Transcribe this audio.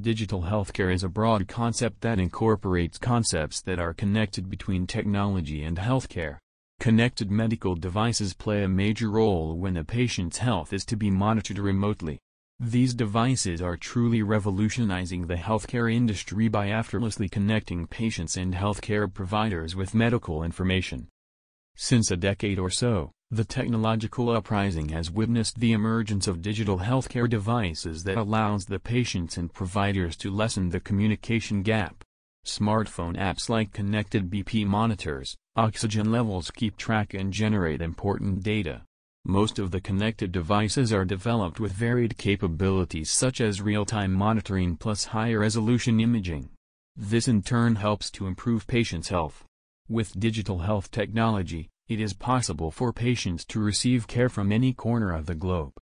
Digital healthcare is a broad concept that incorporates concepts that are connected between technology and healthcare. Connected medical devices play a major role when a patient's health is to be monitored remotely. These devices are truly revolutionizing the healthcare industry by effortlessly connecting patients and healthcare providers with medical information. Since a decade or so, the technological uprising has witnessed the emergence of digital healthcare devices that allows the patients and providers to lessen the communication gap. Smartphone apps like connected BP monitors, oxygen levels keep track and generate important data. Most of the connected devices are developed with varied capabilities such as real-time monitoring plus high-resolution imaging. This in turn helps to improve patients' health. With digital health technology, it is possible for patients to receive care from any corner of the globe.